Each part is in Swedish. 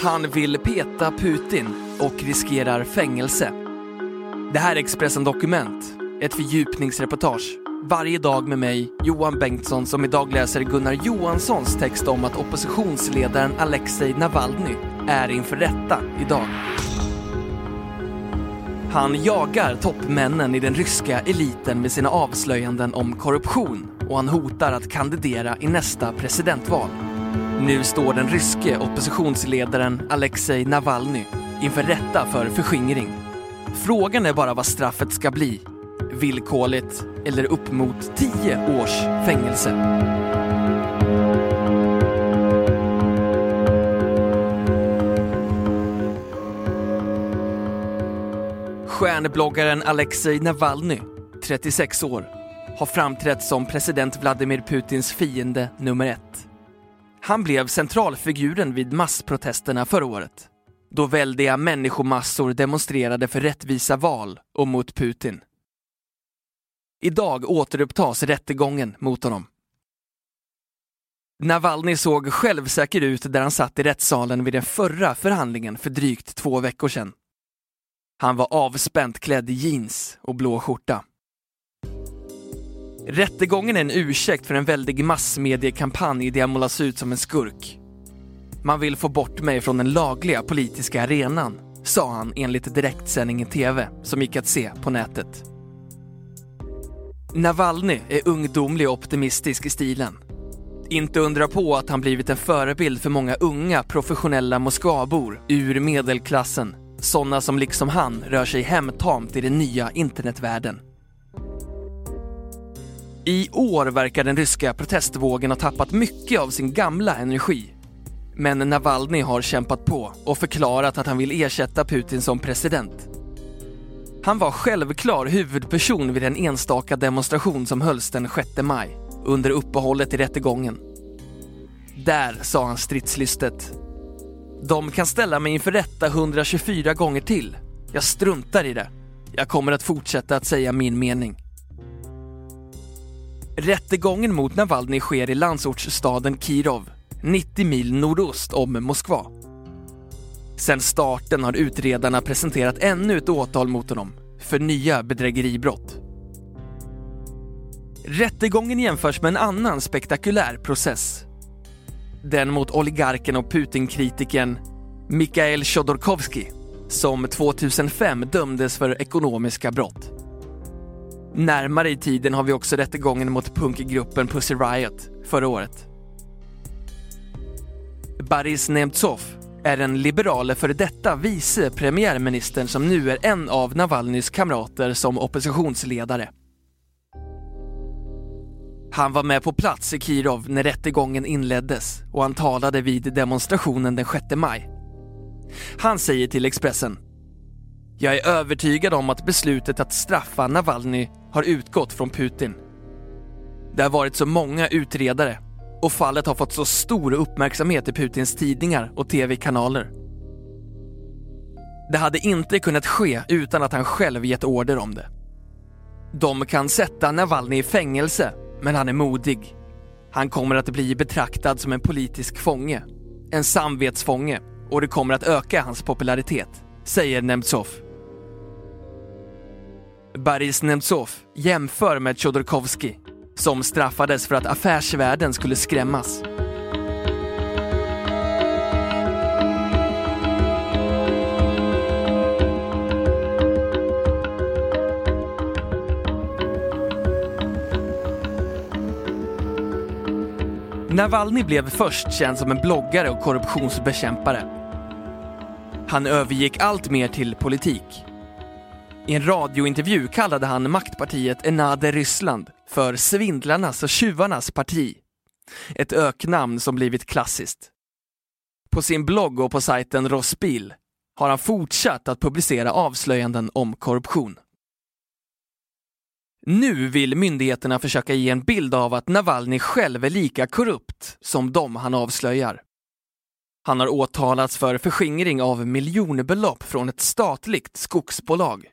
Han vill peta Putin och riskerar fängelse. Det här är Expressen Dokument, ett fördjupningsreportage. Varje dag med mig, Johan Bengtsson, som idag läser Gunnar Johanssons text om att oppositionsledaren Alexej Navalny är inför rätta idag. Han jagar toppmännen i den ryska eliten med sina avslöjanden om korruption och han hotar att kandidera i nästa presidentval. Nu står den ryske oppositionsledaren Alexej Navalny inför rätta för förskingring. Frågan är bara vad straffet ska bli. Villkorligt eller upp mot 10 års fängelse. Stjärnbloggaren Alexej Navalny, 36 år, har framträtt som president Vladimir Putins fiende nummer ett. Han blev centralfiguren vid massprotesterna förra året, då väldiga människomassor demonstrerade för rättvisa val och mot Putin. Idag återupptas rättegången mot honom. Navalny såg självsäker ut där han satt i rättssalen vid den förra förhandlingen för drygt två veckor sedan. Han var avspänt klädd i jeans och blå skjorta. Rättegången är en ursäkt för en väldig massmediekampanj där jag målas ut som en skurk. Man vill få bort mig från den lagliga politiska arenan, sa han enligt direktsändning i TV som gick att se på nätet. Navalny är ungdomlig och optimistisk i stilen. Inte undra på att han blivit en förebild för många unga professionella Moskvabor ur medelklassen. Sådana som liksom han rör sig hemtamt i den nya internetvärlden. I år verkar den ryska protestvågen ha tappat mycket av sin gamla energi. Men Navalny har kämpat på och förklarat att han vill ersätta Putin som president. Han var självklar huvudperson vid en enstaka demonstration som hölls den 6 maj under uppehållet i rättegången. Där sa han stridslystet. De kan ställa mig inför rätta 124 gånger till. Jag struntar i det. Jag kommer att fortsätta att säga min mening. Rättegången mot Navalny sker i landsortsstaden Kirov, 90 mil nordost om Moskva. Sen starten har utredarna presenterat ännu ett åtal mot honom för nya bedrägeribrott. Rättegången jämförs med en annan spektakulär process. Den mot oligarken och Putinkritikern Mikhail Chodorkovsky som 2005 dömdes för ekonomiska brott. Närmare i tiden har vi också rättegången mot punkgruppen Pussy Riot förra året. Boris Nemtsov är den liberale före detta vice premiärministern som nu är en av Navalnys kamrater som oppositionsledare. Han var med på plats i Kirov när rättegången inleddes och han talade vid demonstrationen den 6 maj. Han säger till Expressen jag är övertygad om att beslutet att straffa Navalny har utgått från Putin. Det har varit så många utredare och fallet har fått så stor uppmärksamhet i Putins tidningar och tv-kanaler. Det hade inte kunnat ske utan att han själv gett order om det. De kan sätta Navalny i fängelse, men han är modig. Han kommer att bli betraktad som en politisk fånge, en samvetsfånge och det kommer att öka hans popularitet, säger Nemtsov. Boris Nemtsov jämför med Chodorkovsky som straffades för att affärsvärlden skulle skrämmas. Navalny blev först känd som en bloggare och korruptionsbekämpare. Han övergick allt mer till politik. I en radiointervju kallade han maktpartiet Enade Ryssland för svindlarnas och tjuvarnas parti. Ett öknamn som blivit klassiskt. På sin blogg och på sajten Rossbil har han fortsatt att publicera avslöjanden om korruption. Nu vill myndigheterna försöka ge en bild av att Navalny själv är lika korrupt som de han avslöjar. Han har åtalats för förskingring av miljonbelopp från ett statligt skogsbolag.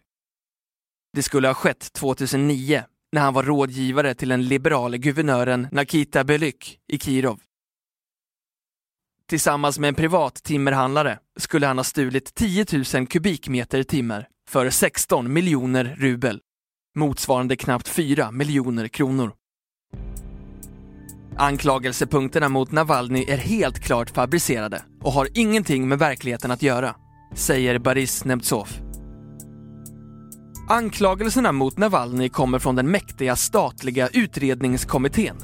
Det skulle ha skett 2009 när han var rådgivare till den liberale guvernören Nakita Belyk i Kirov. Tillsammans med en privat timmerhandlare skulle han ha stulit 10 000 kubikmeter timmer för 16 miljoner rubel, motsvarande knappt 4 miljoner kronor. Anklagelsepunkterna mot Navalny är helt klart fabricerade och har ingenting med verkligheten att göra, säger Boris Nemtsov. Anklagelserna mot Navalny kommer från den mäktiga statliga utredningskommittén.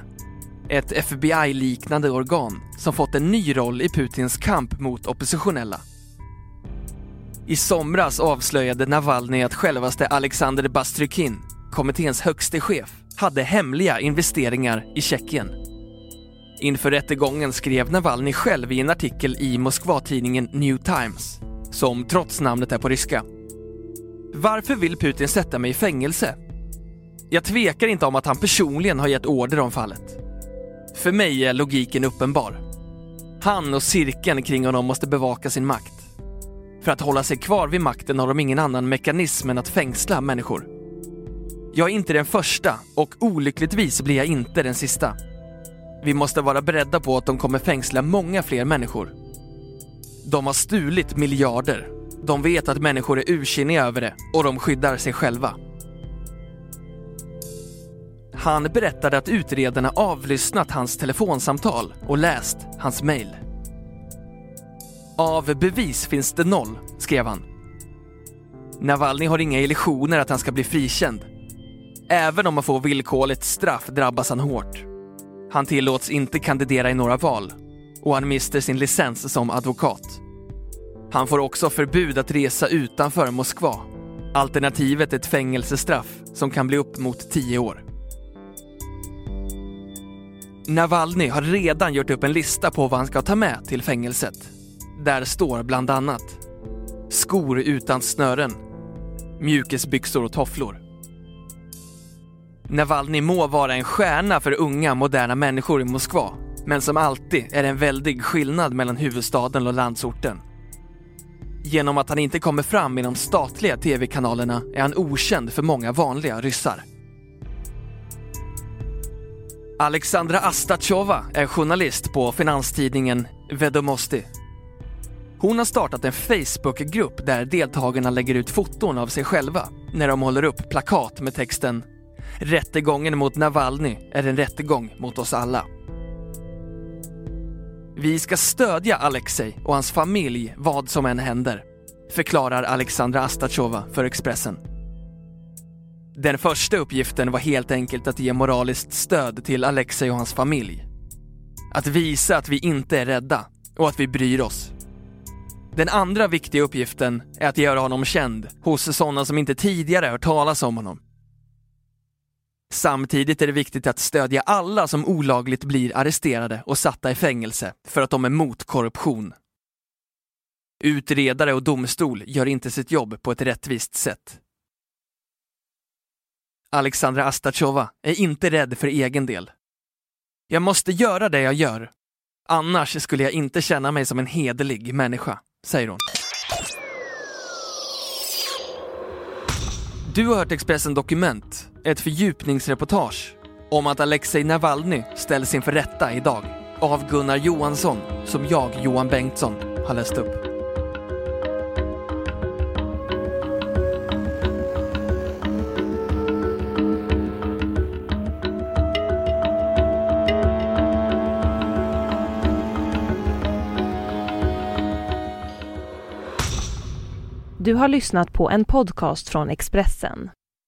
Ett FBI-liknande organ som fått en ny roll i Putins kamp mot oppositionella. I somras avslöjade Navalny att självaste Alexander Bastrykin, kommitténs högste chef, hade hemliga investeringar i Tjeckien. Inför rättegången skrev Navalny själv i en artikel i Moskva-tidningen New Times, som trots namnet är på ryska. Varför vill Putin sätta mig i fängelse? Jag tvekar inte om att han personligen har gett order om fallet. För mig är logiken uppenbar. Han och cirkeln kring honom måste bevaka sin makt. För att hålla sig kvar vid makten har de ingen annan mekanism än att fängsla människor. Jag är inte den första och olyckligtvis blir jag inte den sista. Vi måste vara beredda på att de kommer fängsla många fler människor. De har stulit miljarder. De vet att människor är ursinniga över det och de skyddar sig själva. Han berättade att utredarna avlyssnat hans telefonsamtal och läst hans mejl. Av bevis finns det noll, skrev han. Navalny har inga illusioner att han ska bli frikänd. Även om han får villkorligt straff drabbas han hårt. Han tillåts inte kandidera i några val och han mister sin licens som advokat. Han får också förbud att resa utanför Moskva. Alternativet är ett fängelsestraff som kan bli upp mot tio år. Navalny har redan gjort upp en lista på vad han ska ta med till fängelset. Där står bland annat skor utan snören, mjukisbyxor och tofflor. Navalny må vara en stjärna för unga moderna människor i Moskva, men som alltid är det en väldig skillnad mellan huvudstaden och landsorten. Genom att han inte kommer fram i de statliga tv-kanalerna är han okänd för många vanliga ryssar. Alexandra Astachova är journalist på finanstidningen Vedomosti. Hon har startat en Facebookgrupp där deltagarna lägger ut foton av sig själva när de håller upp plakat med texten “Rättegången mot Navalny är en rättegång mot oss alla”. Vi ska stödja Alexei och hans familj vad som än händer, förklarar Alexandra Astachova för Expressen. Den första uppgiften var helt enkelt att ge moraliskt stöd till Alexei och hans familj. Att visa att vi inte är rädda och att vi bryr oss. Den andra viktiga uppgiften är att göra honom känd hos sådana som inte tidigare hört talas om honom. Samtidigt är det viktigt att stödja alla som olagligt blir arresterade och satta i fängelse för att de är mot korruption. Utredare och domstol gör inte sitt jobb på ett rättvist sätt. Alexandra Astachova är inte rädd för egen del. Jag måste göra det jag gör. Annars skulle jag inte känna mig som en hederlig människa, säger hon. Du har hört Expressen Dokument, ett fördjupningsreportage om att Alexej Navalny ställs inför rätta idag av Gunnar Johansson, som jag, Johan Bengtsson, har läst upp. Du har lyssnat på en podcast från Expressen.